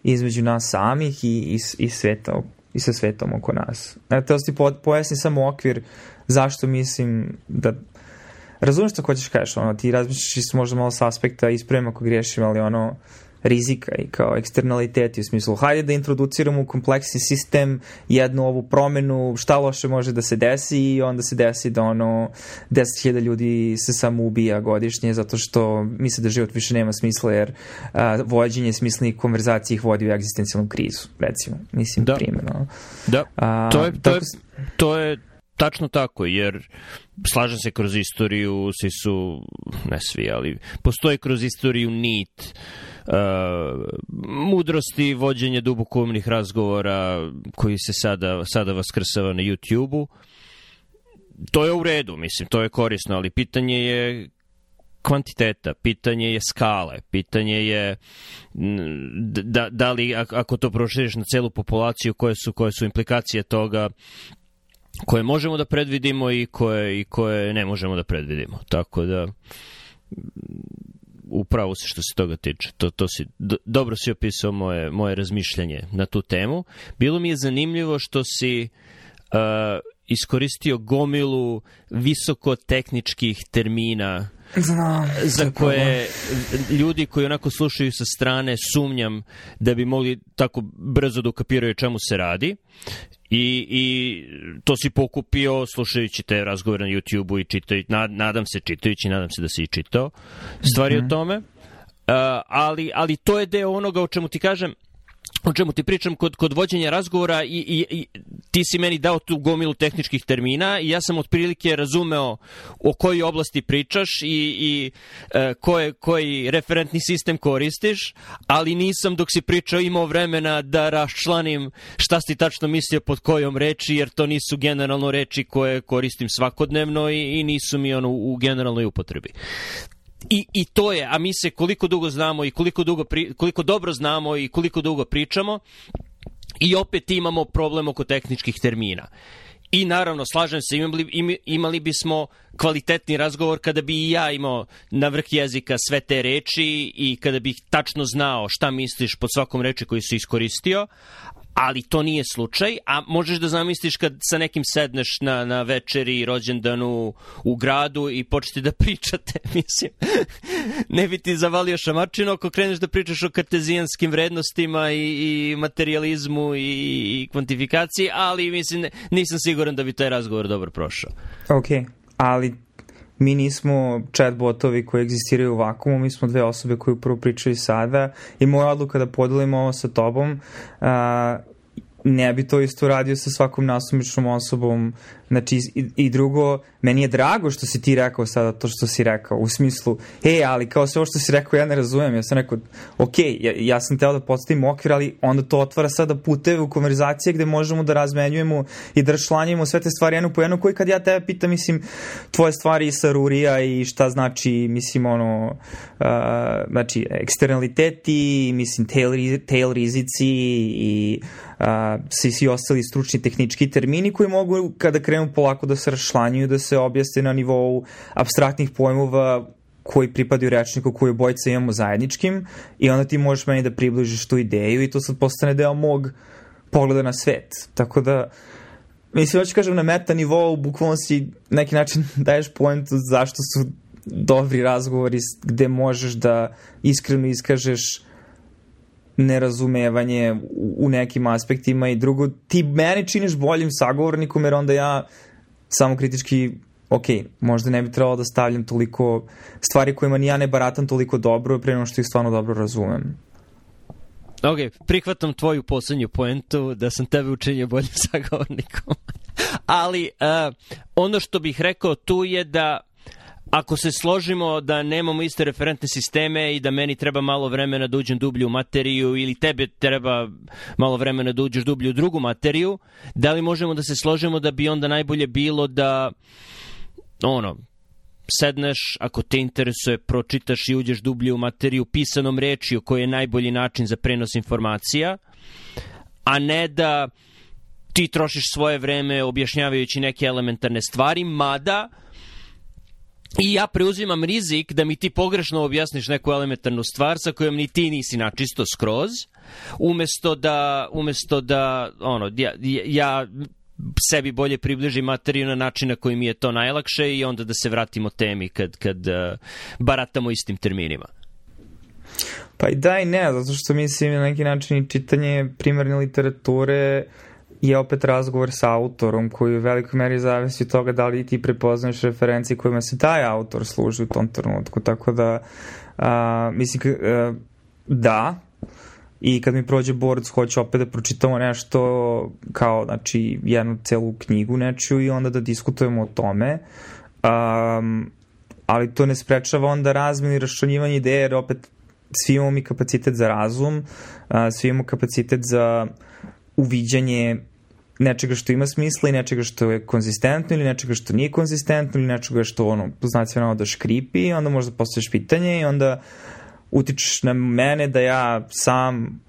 između nas samih i, i, i sveta i sa svetom oko nas. Eto, da ti po, pojasni samo okvir zašto mislim da razumeš što hoćeš kažeš, ono, ti razmišljaš možda malo s aspekta, ispravim ako griješim, ali ono, rizika i kao eksternaliteti u smislu hajde da introduciramo u kompleksni sistem jednu ovu promenu, šta loše može da se desi i onda se desi da ono 10.000 ljudi se samo ubija godišnje zato što misle da život više nema smisla jer a, vođenje smislenih konverzacija ih vodi u egzistencijalnu krizu, recimo. Mislim, da. primjerno. Da, a, to je, to je, to je Tačno tako, jer slažem se kroz istoriju, svi su, ne svi, ali postoji kroz istoriju nit uh, mudrosti, vođenje dubokumnih razgovora koji se sada, sada vaskrsava na YouTube-u. To je u redu, mislim, to je korisno, ali pitanje je kvantiteta, pitanje je skale, pitanje je da, da li ako to proširiš na celu populaciju, koje su, koje su implikacije toga koje možemo da predvidimo i koje, i koje ne možemo da predvidimo. Tako da upravo se što se toga tiče. To, to si, do, dobro si opisao moje, moje razmišljanje na tu temu. Bilo mi je zanimljivo što si uh, iskoristio gomilu visokotehničkih termina Znam, za koje ljudi koji onako slušaju sa strane sumnjam da bi mogli tako brzo da ukapiraju čemu se radi I, I to si pokupio slušajući te razgovore na YouTube-u i čitajući, nad, nadam se čitajući, nadam se da si i čitao stvari mm -hmm. o tome. Uh, ali, ali to je deo onoga o čemu ti kažem, o čemu ti pričam kod, kod vođenja razgovora i, i, i ti si meni dao tu gomilu tehničkih termina i ja sam otprilike razumeo o kojoj oblasti pričaš i, i e, koje, koji referentni sistem koristiš, ali nisam dok si pričao imao vremena da raščlanim šta si tačno mislio pod kojom reči, jer to nisu generalno reči koje koristim svakodnevno i, i nisu mi ono u generalnoj upotrebi. I, I to je, a mi se koliko dugo znamo i koliko, dugo pri, koliko dobro znamo i koliko dugo pričamo i opet imamo problem oko tehničkih termina. I naravno, slažem se, imali, imali bismo kvalitetni razgovor kada bi i ja imao na vrh jezika sve te reči i kada bih tačno znao šta misliš pod svakom reči koju si iskoristio, ali to nije slučaj, a možeš da zamisliš kad sa nekim sedneš na, na večeri rođendanu u gradu i početi da pričate, mislim, ne bi ti zavalio šamačino ako kreneš da pričaš o kartezijanskim vrednostima i, i materializmu i, i kvantifikaciji, ali mislim, nisam siguran da bi taj razgovor dobro prošao. Ok, ali mi nismo chatbotovi koji egzistiraju u vakumu, mi smo dve osobe koje upravo pričaju sada i moja odluka da podelimo ovo sa tobom uh, ne bi to isto radio sa svakom nasumičnom osobom Znači, i, i drugo, meni je drago što si ti rekao sada to što si rekao, u smislu, e, ali kao sve ovo što si rekao ja ne razumem, ja sam rekao, ok, ja, ja sam teo da postavim okvir, ali onda to otvara sada puteve u konverzacije gde možemo da razmenjujemo i da rašlanjujemo sve te stvari jednu po jednu, koji kad ja tebe pitam, mislim, tvoje stvari sa Rurija i šta znači, mislim, ono, uh, znači, eksternaliteti, mislim, tail, tail rizici i uh, svi, svi ostali stručni tehnički termini koji mogu, kada krenu krenu polako da se rašlanjuju, da se objasne na nivou abstraktnih pojmova koji pripadaju rečniku koji obojica imamo zajedničkim i onda ti možeš meni da približiš tu ideju i to sad postane deo mog pogleda na svet. Tako da, mislim, hoću kažem na meta nivou, bukvalno si neki način daješ pojentu zašto su dobri razgovori gde možeš da iskreno iskažeš nerazumevanje u, nekim aspektima i drugo, ti meni činiš boljim sagovornikom jer onda ja samo kritički ok, možda ne bi trebalo da stavljam toliko stvari kojima ni ja ne baratam toliko dobro pre nego što ih stvarno dobro razumem. Ok, prihvatam tvoju poslednju poentu da sam tebe učinio boljim sagovornikom. Ali uh, ono što bih rekao tu je da ako se složimo da nemamo iste referentne sisteme i da meni treba malo vremena da uđem dublje u materiju ili tebe treba malo vremena da uđeš dublje u drugu materiju, da li možemo da se složimo da bi onda najbolje bilo da ono, sedneš, ako te interesuje, pročitaš i uđeš dublje u materiju pisanom rečiju koji je najbolji način za prenos informacija, a ne da ti trošiš svoje vreme objašnjavajući neke elementarne stvari, mada i ja preuzimam rizik da mi ti pogrešno objasniš neku elementarnu stvar sa kojom ni ti nisi načisto skroz, umesto da, umesto da ono, ja, ja sebi bolje približi materiju na način na koji mi je to najlakše i onda da se vratimo temi kad, kad uh, baratamo istim terminima. Pa i da i ne, zato što mislim na neki način čitanje primarne literature je opet razgovor sa autorom koji u velikoj meri zavisi od toga da li ti prepoznaješ referencije kojima se taj autor služi u tom trenutku. Tako da, a, mislim, a, da, i kad mi prođe borac hoću opet da pročitamo nešto kao, znači, jednu celu knjigu nečiju i onda da diskutujemo o tome. Um, ali to ne sprečava onda razmenu i raščanjivanje ideje, jer opet svi imamo mi kapacitet za razum, uh, svi imamo kapacitet za uviđanje nečega što ima smisla i nečega što je konzistentno ili nečega što nije konzistentno ili nečega što ono, znači ono da škripi i onda možda postojiš pitanje i onda utičeš na mene da ja sam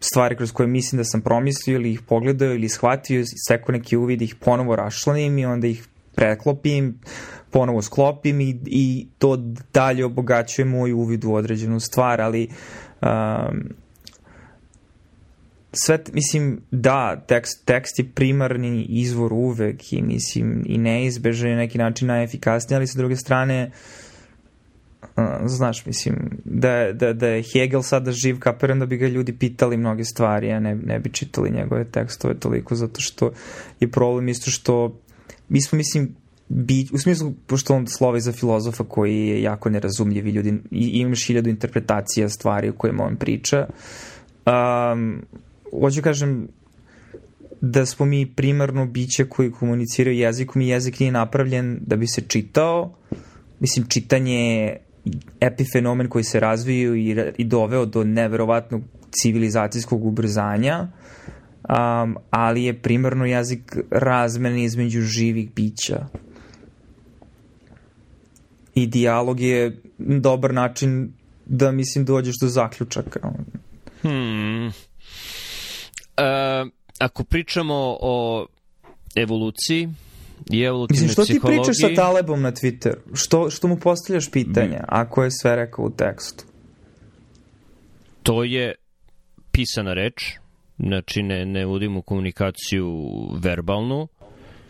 stvari kroz koje mislim da sam promislio ili ih pogledao ili shvatio, stekao neki uvid, ih ponovo rašlanim i onda ih preklopim, ponovo sklopim i, i to dalje obogaćuje moj uvid u određenu stvar, ali um, sve, mislim, da, tekst, tekst je primarni izvor uvek i, mislim, i neizbežan je neki način najefikasniji, ali sa druge strane, znaš, mislim, da, da, da je Hegel sada živ, kapiram da bi ga ljudi pitali mnoge stvari, a ne, ne bi čitali njegove tekstove toliko, zato što je problem isto što mi smo, mislim, bi, u smislu, pošto on slova za filozofa koji je jako nerazumljiv i ljudi, imaš hiljadu interpretacija stvari o kojima on priča, um, hoću kažem da smo mi primarno biće koji komuniciraju jezikom i jezik nije napravljen da bi se čitao. Mislim, čitanje je epifenomen koji se razviju i, i doveo do neverovatnog civilizacijskog ubrzanja, um, ali je primarno jezik razmeni između živih bića. I dijalog je dobar način da, mislim, dođeš do zaključaka. Hmm. Uh, ako pričamo o evoluciji i evolutivnoj Mislim, što ti pričaš sa Talebom na Twitteru? Što, što mu postavljaš pitanja, mm. ako je sve rekao u tekstu? To je pisana reč, znači ne, ne vodimo komunikaciju verbalnu.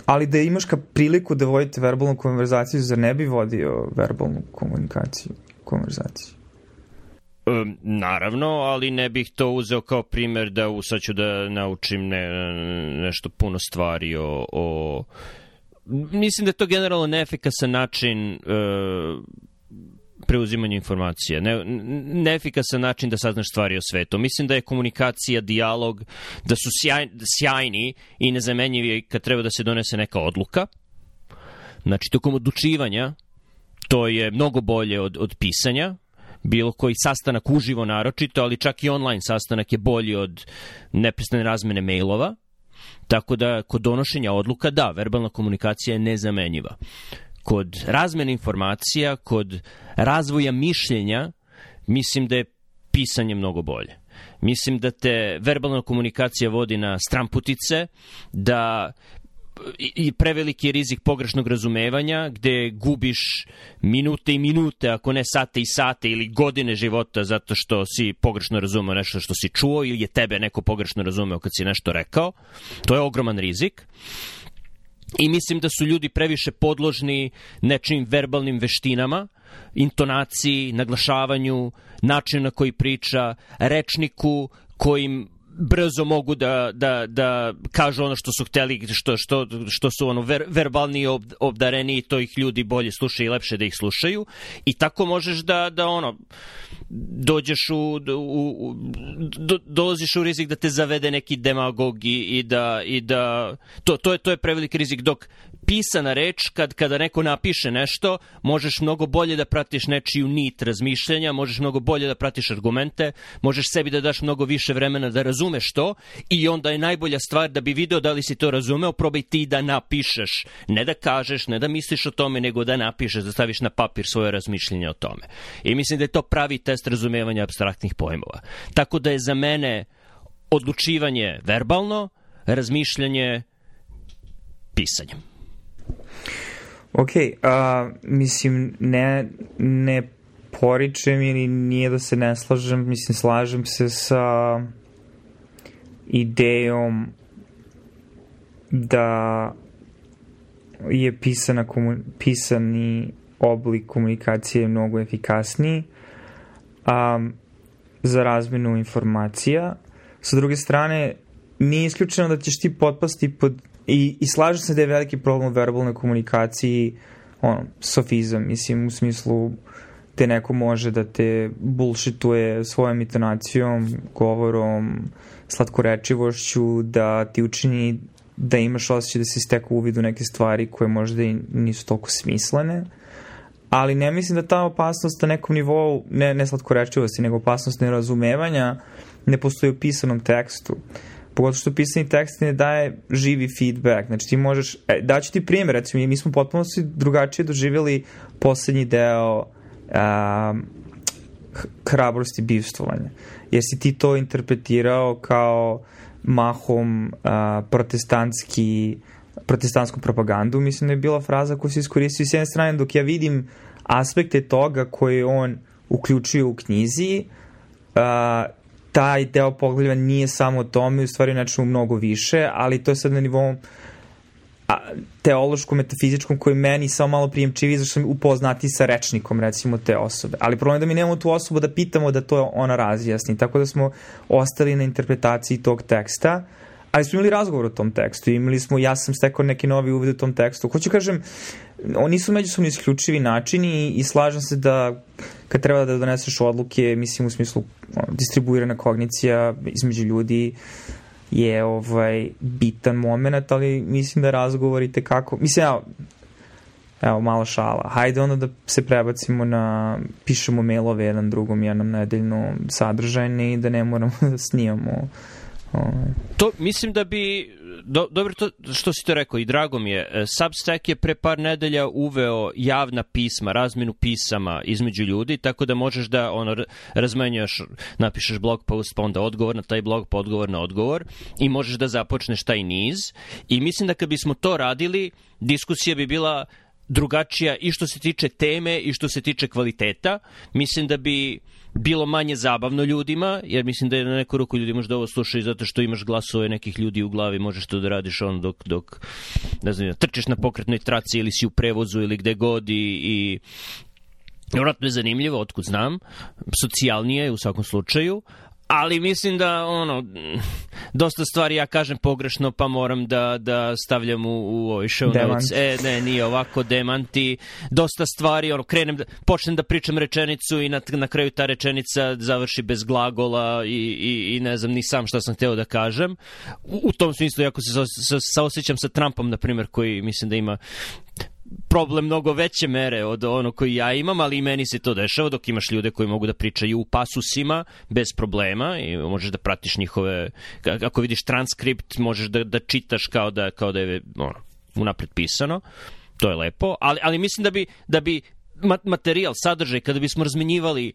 Ali da imaš ka priliku da vodite verbalnu konverzaciju, zar ne bi vodio verbalnu komunikaciju, konverzaciju? Um, naravno, ali ne bih to uzeo kao primer da u, sad ću da naučim ne, nešto puno stvari o, o... Mislim da je to generalno neefikasan način uh, preuzimanja informacija. Ne, neefikasan način da saznaš stvari o svetu. Mislim da je komunikacija, dijalog, da su sjaj, sjajni i nezamenjivi kad treba da se donese neka odluka. Znači, tokom odlučivanja to je mnogo bolje od, od pisanja, bilo koji sastanak uživo naročito, ali čak i online sastanak je bolji od neprestane razmene mailova. Tako da kod donošenja odluka, da, verbalna komunikacija je nezamenjiva. Kod razmene informacija, kod razvoja mišljenja, mislim da je pisanje mnogo bolje. Mislim da te verbalna komunikacija vodi na stramputice, da i preveliki rizik pogrešnog razumevanja gde gubiš minute i minute, ako ne sate i sate ili godine života zato što si pogrešno razumeo nešto što si čuo ili je tebe neko pogrešno razumeo kad si nešto rekao. To je ogroman rizik. I mislim da su ljudi previše podložni nečim verbalnim veštinama, intonaciji, naglašavanju, načinu na koji priča, rečniku kojim brzo mogu da, da, da kažu ono što su hteli, što, što, što su ono ver, verbalni ob, obdareni i to ih ljudi bolje slušaju i lepše da ih slušaju. I tako možeš da, da ono dođeš u, u, u do, dolaziš u rizik da te zavede neki demagog i, i da, i da to, to, je, to je preveliki rizik dok pisana reč, kad, kada neko napiše nešto, možeš mnogo bolje da pratiš nečiju nit razmišljanja, možeš mnogo bolje da pratiš argumente, možeš sebi da daš mnogo više vremena da razumeš to i onda je najbolja stvar da bi video da li si to razumeo, probaj ti da napišeš. Ne da kažeš, ne da misliš o tome, nego da napišeš, da staviš na papir svoje razmišljenje o tome. I mislim da je to pravi test razumevanja abstraktnih pojmova. Tako da je za mene odlučivanje verbalno, razmišljanje pisanjem. Ok, a, mislim, ne, ne poričem ili nije da se ne slažem, mislim, slažem se sa idejom da je pisana komu, pisani oblik komunikacije mnogo efikasniji a, za razmenu informacija. Sa druge strane, nije isključeno da ćeš ti potpasti pod I, i slažem se da je veliki problem u verbalnoj komunikaciji ono, sofizam, mislim, u smislu te neko može da te bullshituje svojom intonacijom, govorom, slatkorečivošću, da ti učini da imaš osjećaj da se steku uvid u neke stvari koje možda i nisu toliko smislene. Ali ne mislim da ta opasnost na nekom nivou, ne, ne slatkorečivosti, nego opasnost nerazumevanja ne postoji u pisanom tekstu. Uh, pogotovo što pisani tekst ne daje živi feedback. Znači ti možeš, e, daću ti primjer, recimo mi smo potpuno drugačije doživjeli poslednji deo um, hrabrosti bivstvovanja. Jesi ti to interpretirao kao mahom uh, protestantski protestantsku propagandu, mislim da je bila fraza koju se iskoristio s jedne strane dok ja vidim aspekte toga koje on uključuje u knjizi, uh, taj deo pogleda nije samo o tome, u stvari nečemu mnogo više, ali to je sad na nivou teološkom, metafizičkom koji meni samo malo prijemčivi zašto sam upoznati sa rečnikom recimo te osobe. Ali problem je da mi nemamo tu osobu da pitamo da to ona razjasni, tako da smo ostali na interpretaciji tog teksta, ali smo imali razgovor o tom tekstu, imali smo, ja sam stekao neki novi uvid u tom tekstu. Hoću kažem, oni su međusobno isključivi načini i slažem se da kad treba da doneseš odluke, mislim u smislu distribuirana kognicija između ljudi je ovaj bitan moment, ali mislim da razgovorite kako, mislim evo, evo malo šala, hajde onda da se prebacimo na, pišemo mailove jedan drugom jednom nedeljno sadržajne i da ne moramo da snijamo Ovaj. To mislim da bi do, dobro to što si to rekao i drago mi je. E, Substack je pre par nedelja uveo javna pisma, razmenu pisama između ljudi, tako da možeš da ono razmenjuješ, napišeš blog post, pa onda odgovor na taj blog, pa odgovor na odgovor i možeš da započneš taj niz. I mislim da kad bismo to radili, diskusija bi bila drugačija i što se tiče teme i što se tiče kvaliteta. Mislim da bi bilo manje zabavno ljudima, jer mislim da je na neku ruku ljudi možda ovo slušaju zato što imaš glasove nekih ljudi u glavi, možeš to da radiš on dok, dok ne znam, trčeš na pokretnoj traci ili si u prevozu ili gde god i, i Vratno je zanimljivo, otkud znam, socijalnije u svakom slučaju, ali mislim da ono dosta stvari ja kažem pogrešno pa moram da, da stavljam u, u ovaj show notes. E ne nije ovako demanti dosta stvari ono krenem da počnem da pričam rečenicu i na, na kraju ta rečenica završi bez glagola i, i, i ne znam ni sam šta sam hteo da kažem. U, u tom smislu jako se saosećam sa Trumpom na primjer koji mislim da ima problem mnogo veće mere od ono koji ja imam, ali i meni se to dešava dok imaš ljude koji mogu da pričaju u pasusima bez problema i možeš da pratiš njihove, ako vidiš transkript možeš da, da čitaš kao da, kao da je ono, unapred pisano, to je lepo, ali, ali mislim da bi, da bi materijal, sadržaj, kada bismo razmenjivali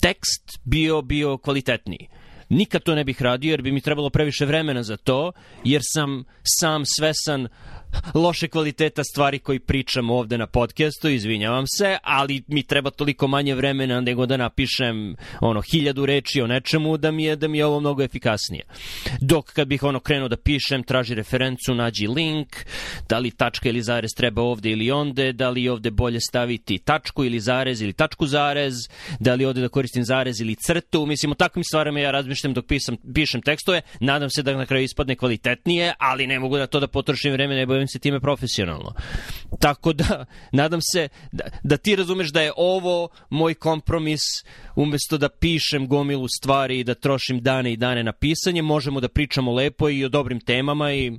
tekst bio, bio kvalitetniji. Nikad to ne bih radio jer bi mi trebalo previše vremena za to, jer sam sam svesan loše kvaliteta stvari koji pričam ovde na podcastu, izvinjavam se, ali mi treba toliko manje vremena nego da napišem ono hiljadu reči o nečemu da mi je da mi je ovo mnogo efikasnije. Dok kad bih ono krenuo da pišem, traži referencu, nađi link, da li tačka ili zarez treba ovde ili onde, da li ovde bolje staviti tačku ili zarez ili tačku zarez, da li ovde da koristim zarez ili crtu, mislim o takvim stvarima ja razmišljam dok pisam, pišem tekstove, nadam se da na kraju ispadne kvalitetnije, ali ne mogu da to da potrošim vreme, ne se time profesionalno. Tako da, nadam se da, da ti razumeš da je ovo moj kompromis umesto da pišem gomilu stvari i da trošim dane i dane na pisanje, možemo da pričamo lepo i o dobrim temama i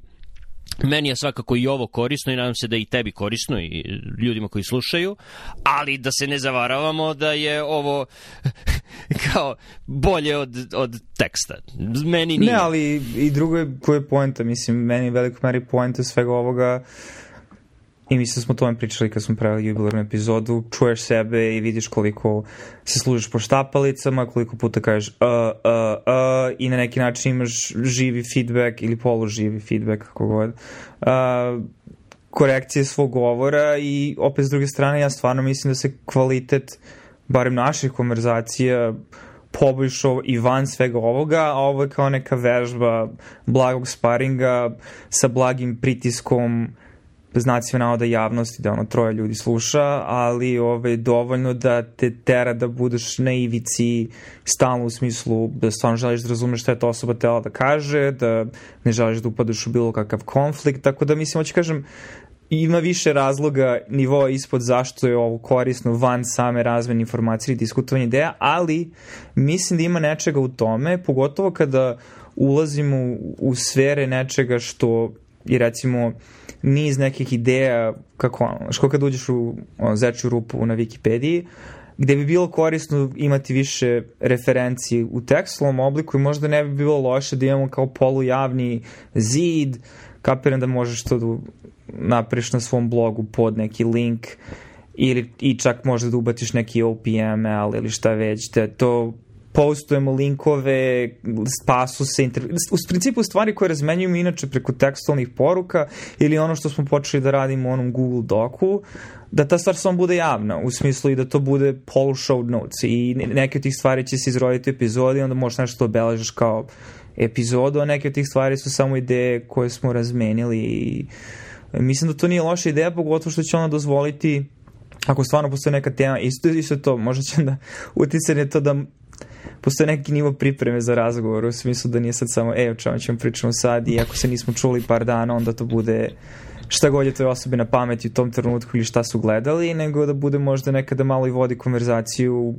Meni je svakako i ovo korisno i nadam se da i tebi korisno i ljudima koji slušaju, ali da se ne zavaravamo da je ovo kao bolje od, od teksta. Meni nije. Ne, ali i drugo je koja je poenta, mislim, meni je veliko meri poenta svega ovoga I mislim da smo o tome pričali kad smo pravili jubilarnu epizodu. Čuješ sebe i vidiš koliko se služiš po štapalicama, koliko puta kažeš uh, uh, uh, i na neki način imaš živi feedback ili poluživi feedback, kako god. Uh, korekcije svog govora i opet s druge strane ja stvarno mislim da se kvalitet barem naših konverzacija poboljšao i van svega ovoga, a ovo je kao neka vežba blagog sparinga sa blagim pritiskom znacima navoda javnosti da ono troje ljudi sluša, ali ove, dovoljno da te tera da budeš na ivici stalno u smislu da stvarno želiš da razumeš šta je ta osoba tela da kaže, da ne želiš da upadaš u bilo kakav konflikt, tako da mislim, hoću kažem, ima više razloga nivoa ispod zašto je ovo korisno van same razmene informacije i diskutovanje ideja, ali mislim da ima nečega u tome, pogotovo kada ulazimo u, u sfere nečega što i recimo niz nekih ideja kako ono, što kad uđeš u ono, zečju rupu na Wikipediji gde bi bilo korisno imati više referenciji u tekstualnom obliku i možda ne bi bilo loše da imamo kao polujavni zid, kapiram da možeš to da napriš na svom blogu pod neki link ili i čak možda da ubatiš neki OPML ili šta već, da to postujemo linkove, pasuse, inter... u principu stvari koje razmenjujemo inače preko tekstualnih poruka ili ono što smo počeli da radimo u onom Google Docu, da ta stvar samo bude javna, u smislu i da to bude polu show notes i neke od tih stvari će se izroditi u epizodi onda možeš nešto da obeležaš kao epizodu, a neke od tih stvari su samo ideje koje smo razmenili i mislim da to nije loša ideja, pogotovo što će ona dozvoliti ako stvarno postoje neka tema, isto, isto to, možda će da uticanje to da postoje neki nivo pripreme za razgovor, u smislu da nije sad samo, e, o čemu ćemo pričamo sad i ako se nismo čuli par dana, onda to bude šta god je toj osobi na pameti u tom trenutku ili šta su gledali, nego da bude možda nekada malo i vodi konverzaciju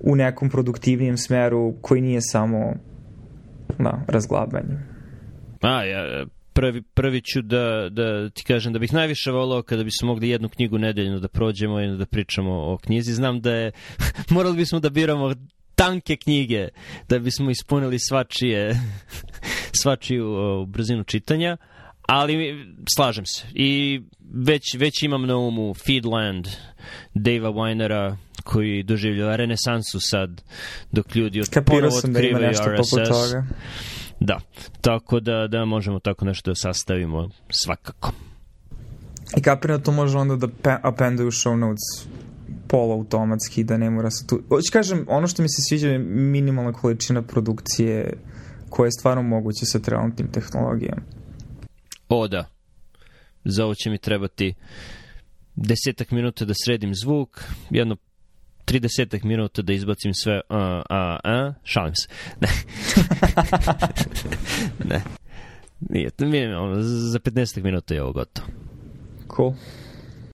u nekom produktivnijem smeru koji nije samo da, razglabanje. A, ja, prvi, prvi ću da, da ti kažem da bih najviše volao kada bismo mogli jednu knjigu nedeljno da prođemo i da pričamo o knjizi. Znam da je, morali bismo da biramo tanke knjige da bismo ispunili svačije, svačiju o, brzinu čitanja, ali slažem se. I već, već imam na umu Feedland Davea Weinera koji doživljava renesansu sad dok ljudi od, ponovo da otkrivaju da RSS. Da, tako da, da možemo tako nešto da sastavimo svakako. I kapiram da to može onda da appenduju show notes poluautomatski, da ne mora se tu... Hoću kažem, ono što mi se sviđa je minimalna količina produkcije koja je stvarno moguće sa trenutnim tehnologijama. O, da. Za ovo će mi trebati desetak minuta da sredim zvuk, jedno 30 minuta da izbacim sve a, a, a, šalim se. Ne. ne. Nije, nije, ono, za 15 minuta je ovo gotovo. Cool.